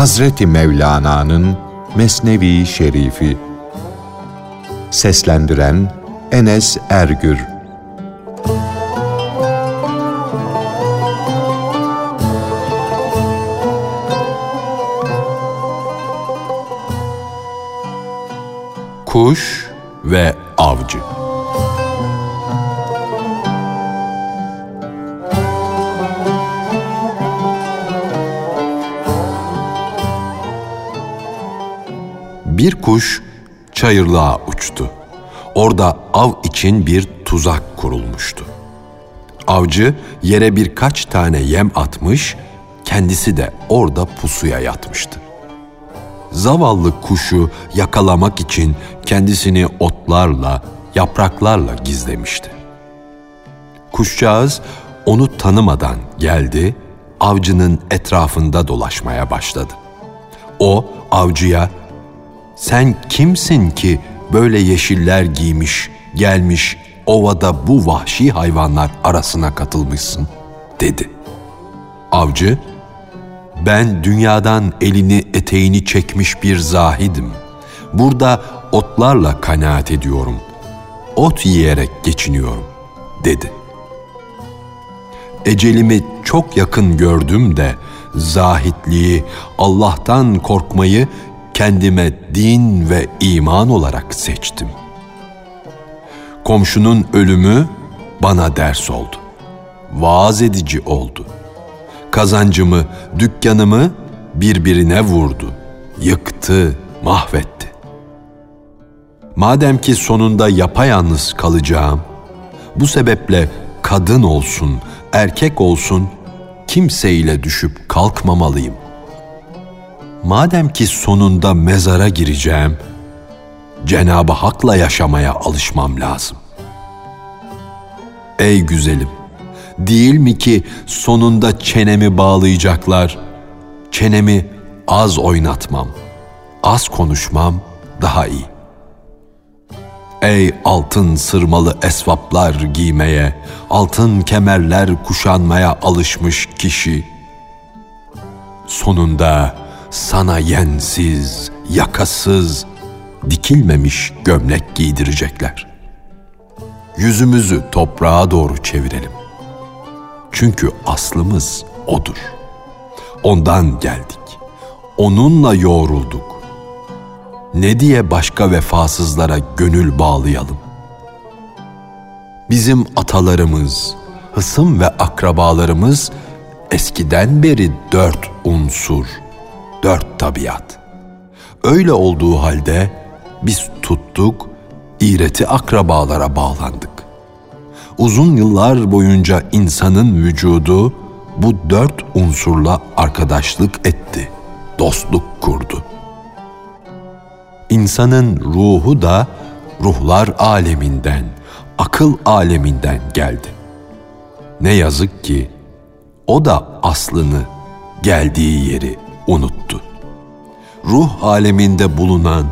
Hazreti Mevlana'nın Mesnevi Şerifi. Seslendiren Enes Ergür. Kuş ve Avcı Bir kuş çayırlığa uçtu. Orada av için bir tuzak kurulmuştu. Avcı yere birkaç tane yem atmış, kendisi de orada pusuya yatmıştı. Zavallı kuşu yakalamak için kendisini otlarla, yapraklarla gizlemişti. Kuşcağız onu tanımadan geldi, avcının etrafında dolaşmaya başladı. O avcıya sen kimsin ki böyle yeşiller giymiş, gelmiş ovada bu vahşi hayvanlar arasına katılmışsın?" dedi. Avcı, "Ben dünyadan elini eteğini çekmiş bir zahidim. Burada otlarla kanaat ediyorum. Ot yiyerek geçiniyorum." dedi. Ecelimi çok yakın gördüm de zahitliği, Allah'tan korkmayı kendime din ve iman olarak seçtim. Komşunun ölümü bana ders oldu. Vaaz edici oldu. Kazancımı, dükkanımı birbirine vurdu. Yıktı, mahvetti. Madem ki sonunda yapayalnız kalacağım, bu sebeple kadın olsun, erkek olsun kimseyle düşüp kalkmamalıyım.'' Madem ki sonunda mezara gireceğim, Cenabı Hak'la yaşamaya alışmam lazım. Ey güzelim, değil mi ki sonunda çenemi bağlayacaklar? Çenemi az oynatmam, az konuşmam daha iyi. Ey altın sırmalı esvaplar giymeye, altın kemerler kuşanmaya alışmış kişi, sonunda sana yensiz, yakasız, dikilmemiş gömlek giydirecekler. Yüzümüzü toprağa doğru çevirelim. Çünkü aslımız odur. Ondan geldik. Onunla yoğrulduk. Ne diye başka vefasızlara gönül bağlayalım? Bizim atalarımız, hısım ve akrabalarımız eskiden beri dört unsur, dört tabiat. Öyle olduğu halde biz tuttuk, iğreti akrabalara bağlandık. Uzun yıllar boyunca insanın vücudu bu dört unsurla arkadaşlık etti, dostluk kurdu. İnsanın ruhu da ruhlar aleminden, akıl aleminden geldi. Ne yazık ki o da aslını, geldiği yeri unuttu. Ruh aleminde bulunan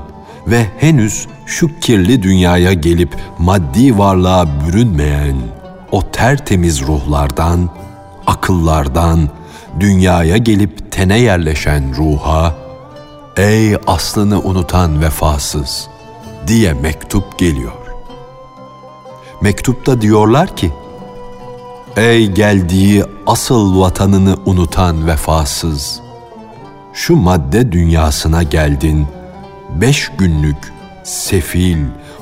ve henüz şu kirli dünyaya gelip maddi varlığa bürünmeyen o tertemiz ruhlardan, akıllardan, dünyaya gelip tene yerleşen ruha, ''Ey aslını unutan vefasız'' diye mektup geliyor. Mektupta diyorlar ki, ''Ey geldiği asıl vatanını unutan vefasız'' şu madde dünyasına geldin, beş günlük sefil,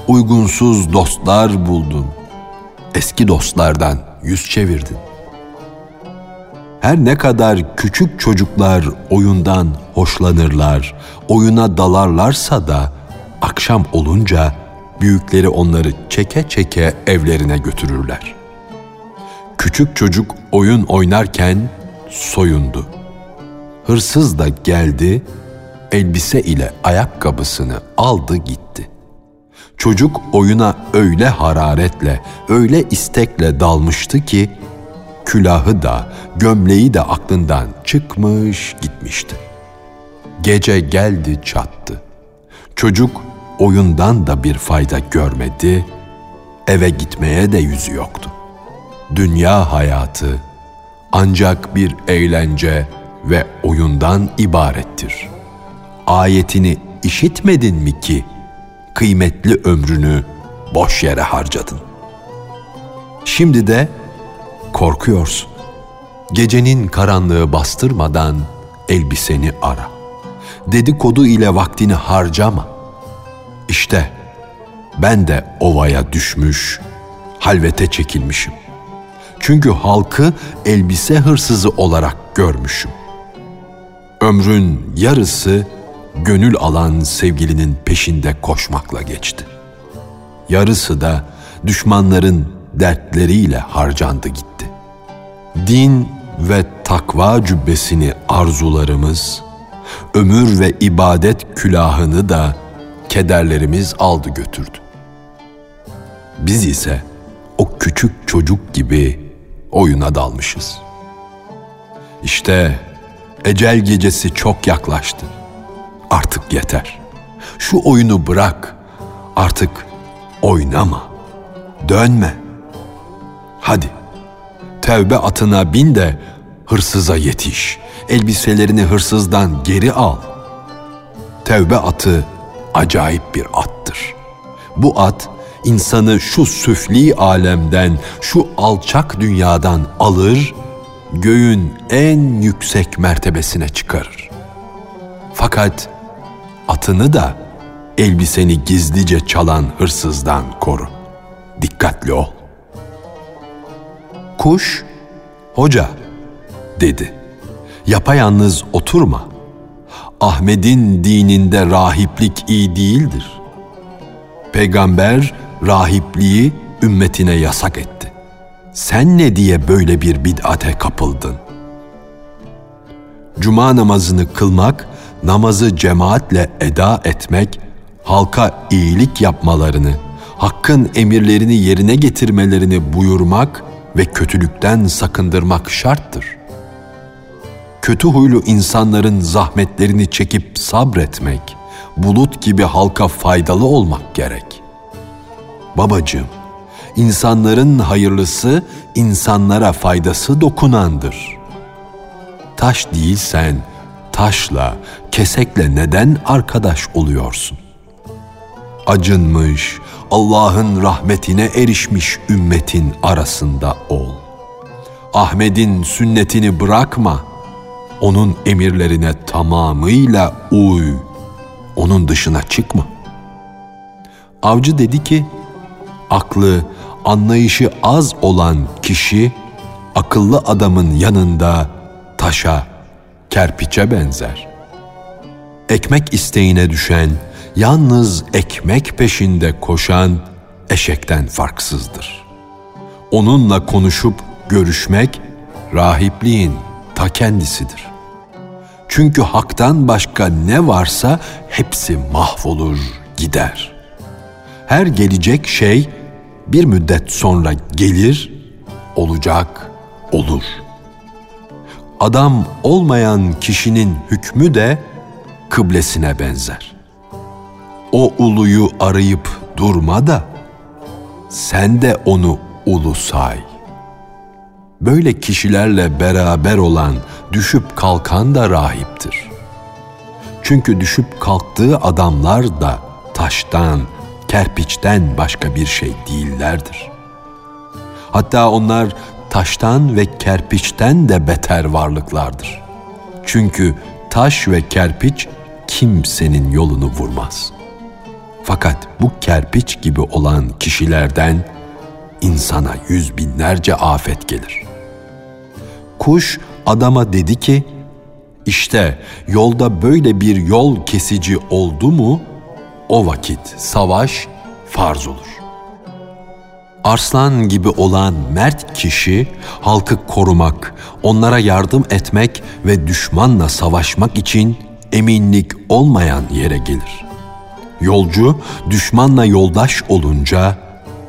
uygunsuz dostlar buldun. Eski dostlardan yüz çevirdin. Her ne kadar küçük çocuklar oyundan hoşlanırlar, oyuna dalarlarsa da akşam olunca büyükleri onları çeke çeke evlerine götürürler. Küçük çocuk oyun oynarken soyundu hırsız da geldi, elbise ile ayakkabısını aldı gitti. Çocuk oyuna öyle hararetle, öyle istekle dalmıştı ki, külahı da, gömleği de aklından çıkmış gitmişti. Gece geldi çattı. Çocuk oyundan da bir fayda görmedi, eve gitmeye de yüzü yoktu. Dünya hayatı ancak bir eğlence, ve oyundan ibarettir. Ayetini işitmedin mi ki kıymetli ömrünü boş yere harcadın? Şimdi de korkuyorsun. Gecenin karanlığı bastırmadan elbiseni ara. Dedikodu ile vaktini harcama. İşte ben de ovaya düşmüş, halvete çekilmişim. Çünkü halkı elbise hırsızı olarak görmüşüm. Ömrün yarısı gönül alan sevgilinin peşinde koşmakla geçti. Yarısı da düşmanların dertleriyle harcandı gitti. Din ve takva cübbesini arzularımız, ömür ve ibadet külahını da kederlerimiz aldı götürdü. Biz ise o küçük çocuk gibi oyuna dalmışız. İşte ecel gecesi çok yaklaştı. Artık yeter. Şu oyunu bırak. Artık oynama. Dönme. Hadi. Tevbe atına bin de hırsıza yetiş. Elbiselerini hırsızdan geri al. Tevbe atı acayip bir attır. Bu at insanı şu süfli alemden, şu alçak dünyadan alır, göğün en yüksek mertebesine çıkarır. Fakat atını da elbiseni gizlice çalan hırsızdan koru. Dikkatli ol. Kuş, hoca dedi. Yapayalnız oturma. Ahmet'in dininde rahiplik iyi değildir. Peygamber rahipliği ümmetine yasak etti. Sen ne diye böyle bir bid'ate kapıldın? Cuma namazını kılmak, namazı cemaatle eda etmek, halka iyilik yapmalarını, hakkın emirlerini yerine getirmelerini buyurmak ve kötülükten sakındırmak şarttır. Kötü huylu insanların zahmetlerini çekip sabretmek, bulut gibi halka faydalı olmak gerek. Babacığım, insanların hayırlısı insanlara faydası dokunandır. Taş değilsen taşla, kesekle neden arkadaş oluyorsun? Acınmış, Allah'ın rahmetine erişmiş ümmetin arasında ol. Ahmet'in sünnetini bırakma. Onun emirlerine tamamıyla uy. Onun dışına çıkma. Avcı dedi ki, aklı, anlayışı az olan kişi akıllı adamın yanında taşa, kerpiçe benzer. Ekmek isteğine düşen, yalnız ekmek peşinde koşan eşekten farksızdır. Onunla konuşup görüşmek rahipliğin ta kendisidir. Çünkü haktan başka ne varsa hepsi mahvolur, gider. Her gelecek şey bir müddet sonra gelir, olacak, olur. Adam olmayan kişinin hükmü de kıblesine benzer. O uluyu arayıp durma da sen de onu ulu say. Böyle kişilerle beraber olan düşüp kalkan da rahiptir. Çünkü düşüp kalktığı adamlar da taştan, kerpiçten başka bir şey değillerdir. Hatta onlar taştan ve kerpiçten de beter varlıklardır. Çünkü taş ve kerpiç kimsenin yolunu vurmaz. Fakat bu kerpiç gibi olan kişilerden insana yüz binlerce afet gelir. Kuş adama dedi ki, işte yolda böyle bir yol kesici oldu mu, o vakit savaş farz olur. Arslan gibi olan mert kişi halkı korumak, onlara yardım etmek ve düşmanla savaşmak için eminlik olmayan yere gelir. Yolcu düşmanla yoldaş olunca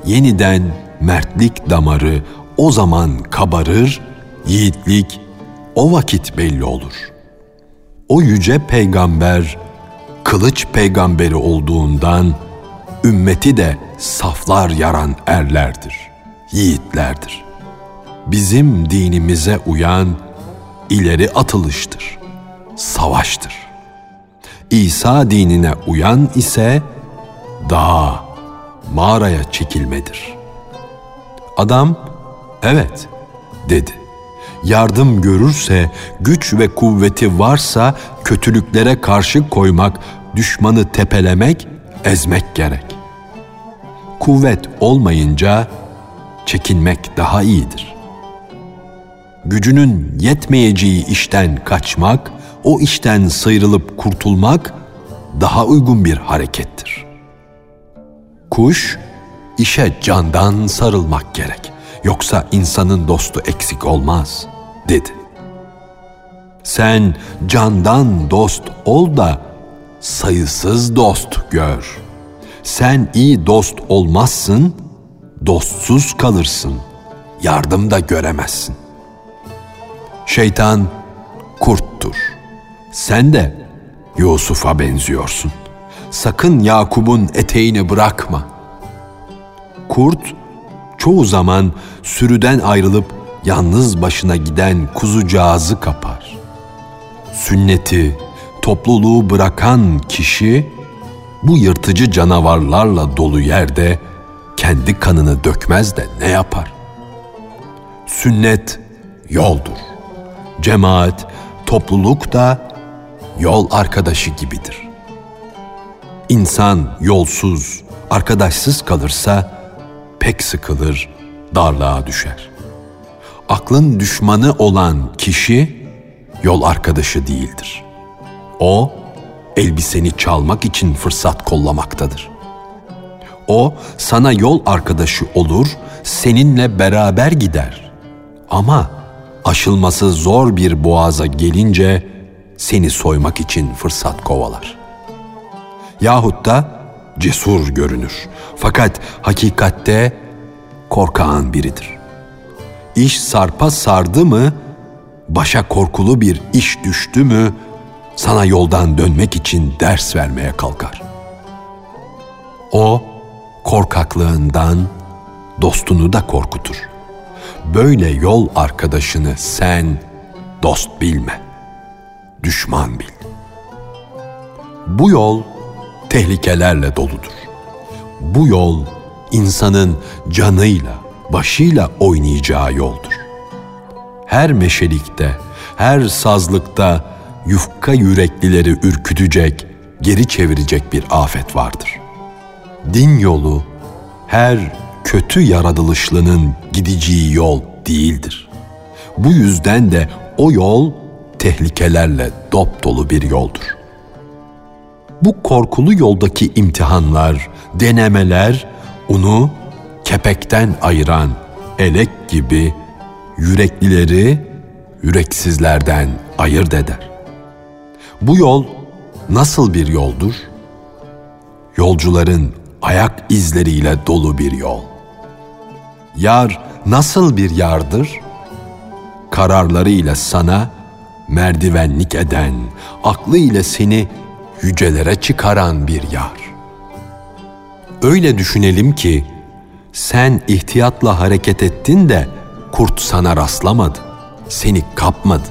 yeniden mertlik damarı o zaman kabarır, yiğitlik o vakit belli olur. O yüce peygamber kılıç peygamberi olduğundan ümmeti de saflar yaran erlerdir, yiğitlerdir. Bizim dinimize uyan ileri atılıştır, savaştır. İsa dinine uyan ise dağa, mağaraya çekilmedir. Adam, evet dedi. Yardım görürse, güç ve kuvveti varsa kötülüklere karşı koymak, düşmanı tepelemek, ezmek gerek. Kuvvet olmayınca çekinmek daha iyidir. Gücünün yetmeyeceği işten kaçmak, o işten sıyrılıp kurtulmak daha uygun bir harekettir. Kuş, işe candan sarılmak gerek. Yoksa insanın dostu eksik olmaz, dedi. Sen candan dost ol da sayısız dost gör. Sen iyi dost olmazsın, dostsuz kalırsın. Yardım da göremezsin. Şeytan kurttur. Sen de Yusuf'a benziyorsun. Sakın Yakup'un eteğini bırakma. Kurt çoğu zaman sürüden ayrılıp yalnız başına giden kuzucağızı kapar. Sünneti, topluluğu bırakan kişi bu yırtıcı canavarlarla dolu yerde kendi kanını dökmez de ne yapar? Sünnet yoldur. Cemaat, topluluk da yol arkadaşı gibidir. İnsan yolsuz, arkadaşsız kalırsa pek sıkılır, darlığa düşer. Aklın düşmanı olan kişi yol arkadaşı değildir. O elbiseni çalmak için fırsat kollamaktadır. O sana yol arkadaşı olur, seninle beraber gider. Ama aşılması zor bir boğaza gelince seni soymak için fırsat kovalar. Yahut da cesur görünür. Fakat hakikatte korkağın biridir. İş sarpa sardı mı, başa korkulu bir iş düştü mü, sana yoldan dönmek için ders vermeye kalkar. O, korkaklığından dostunu da korkutur. Böyle yol arkadaşını sen dost bilme, düşman bil. Bu yol tehlikelerle doludur. Bu yol insanın canıyla, başıyla oynayacağı yoldur. Her meşelikte, her sazlıkta yufka yüreklileri ürkütecek, geri çevirecek bir afet vardır. Din yolu her kötü yaratılışlının gideceği yol değildir. Bu yüzden de o yol tehlikelerle dop dolu bir yoldur. Bu korkulu yoldaki imtihanlar, denemeler onu kepekten ayıran elek gibi yüreklileri yüreksizlerden ayırt eder. Bu yol nasıl bir yoldur? Yolcuların ayak izleriyle dolu bir yol. Yar nasıl bir yardır? Kararlarıyla sana merdivenlik eden, aklı ile seni yücelere çıkaran bir yar. Öyle düşünelim ki sen ihtiyatla hareket ettin de kurt sana rastlamadı, seni kapmadı.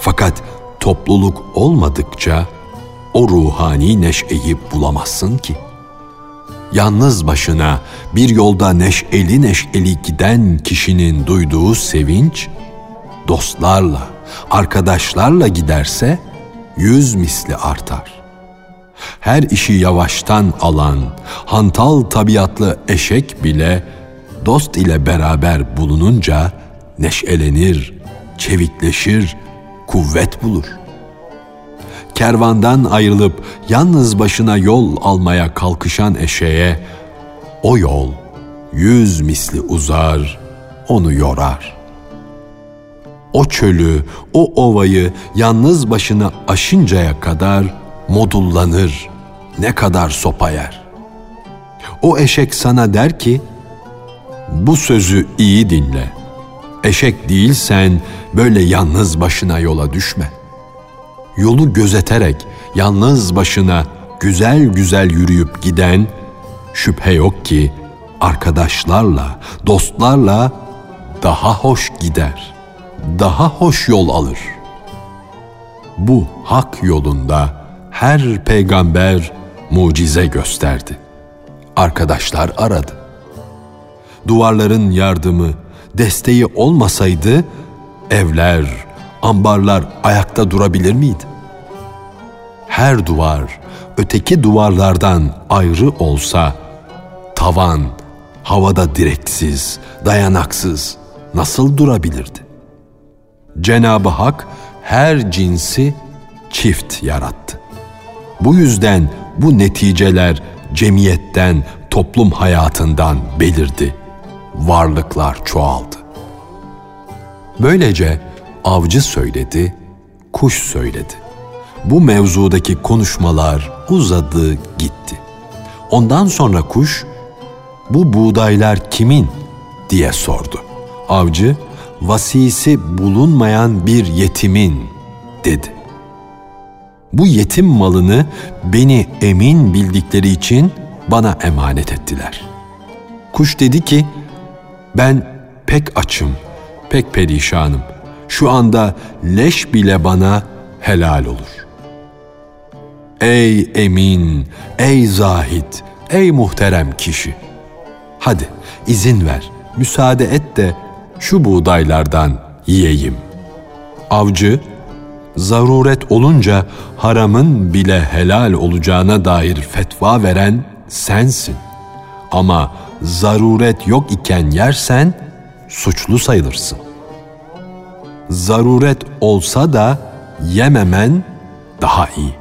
Fakat topluluk olmadıkça o ruhani neşeyi bulamazsın ki. Yalnız başına bir yolda neşeli neşeli giden kişinin duyduğu sevinç, dostlarla, arkadaşlarla giderse yüz misli artar. Her işi yavaştan alan, hantal tabiatlı eşek bile dost ile beraber bulununca neşelenir, çevikleşir, kuvvet bulur. Kervandan ayrılıp yalnız başına yol almaya kalkışan eşeğe o yol yüz misli uzar, onu yorar o çölü, o ovayı yalnız başına aşıncaya kadar modullanır, ne kadar sopa yer. O eşek sana der ki, bu sözü iyi dinle. Eşek değilsen böyle yalnız başına yola düşme. Yolu gözeterek yalnız başına güzel güzel yürüyüp giden şüphe yok ki arkadaşlarla, dostlarla daha hoş gider.'' daha hoş yol alır. Bu hak yolunda her peygamber mucize gösterdi. Arkadaşlar aradı. Duvarların yardımı, desteği olmasaydı evler, ambarlar ayakta durabilir miydi? Her duvar öteki duvarlardan ayrı olsa tavan havada direksiz, dayanaksız nasıl durabilirdi? Cenab-ı Hak her cinsi çift yarattı. Bu yüzden bu neticeler cemiyetten, toplum hayatından belirdi. Varlıklar çoğaldı. Böylece avcı söyledi, kuş söyledi. Bu mevzudaki konuşmalar uzadı gitti. Ondan sonra kuş, bu buğdaylar kimin diye sordu. Avcı, vasisi bulunmayan bir yetimin dedi. Bu yetim malını beni emin bildikleri için bana emanet ettiler. Kuş dedi ki, ben pek açım, pek perişanım. Şu anda leş bile bana helal olur. Ey emin, ey zahit, ey muhterem kişi. Hadi izin ver, müsaade et de şu buğdaylardan yiyeyim. Avcı, zaruret olunca haramın bile helal olacağına dair fetva veren sensin. Ama zaruret yok iken yersen suçlu sayılırsın. Zaruret olsa da yememen daha iyi.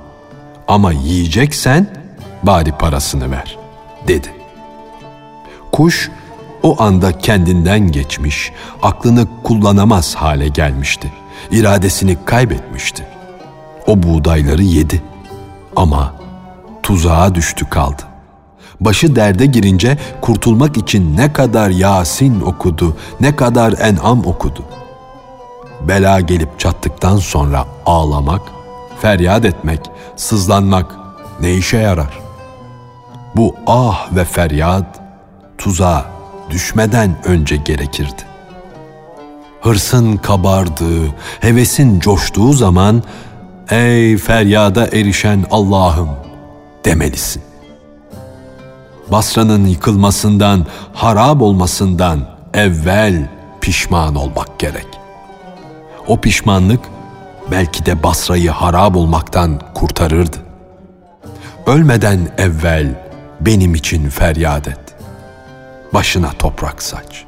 Ama yiyeceksen bari parasını ver, dedi. Kuş o anda kendinden geçmiş, aklını kullanamaz hale gelmişti. İradesini kaybetmişti. O buğdayları yedi ama tuzağa düştü kaldı. Başı derde girince kurtulmak için ne kadar Yasin okudu, ne kadar En'am okudu. Bela gelip çattıktan sonra ağlamak, feryat etmek, sızlanmak ne işe yarar? Bu ah ve feryat tuzağa düşmeden önce gerekirdi. Hırsın kabardığı, hevesin coştuğu zaman ey feryada erişen Allah'ım demelisin. Basra'nın yıkılmasından, harap olmasından evvel pişman olmak gerek. O pişmanlık belki de Basra'yı harap olmaktan kurtarırdı. Ölmeden evvel benim için feryat et. Başına toprak saç.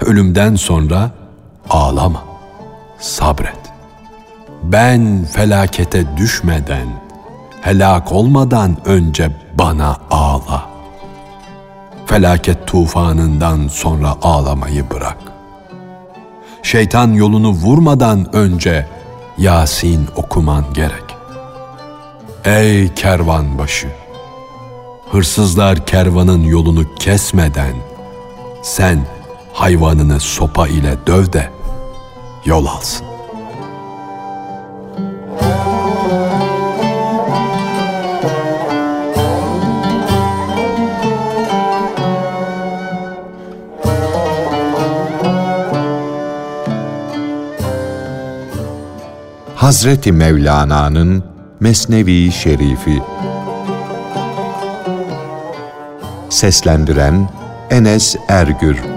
Ölümden sonra ağlama, sabret. Ben felakete düşmeden, helak olmadan önce bana ağla. Felaket tufanından sonra ağlamayı bırak. Şeytan yolunu vurmadan önce Yasin okuman gerek. Ey kervan başı! Hırsızlar kervanın yolunu kesmeden sen hayvanını sopa ile döv de yol alsın. Hazreti Mevlana'nın Mesnevi Şerifi Seslendiren Enes Ergür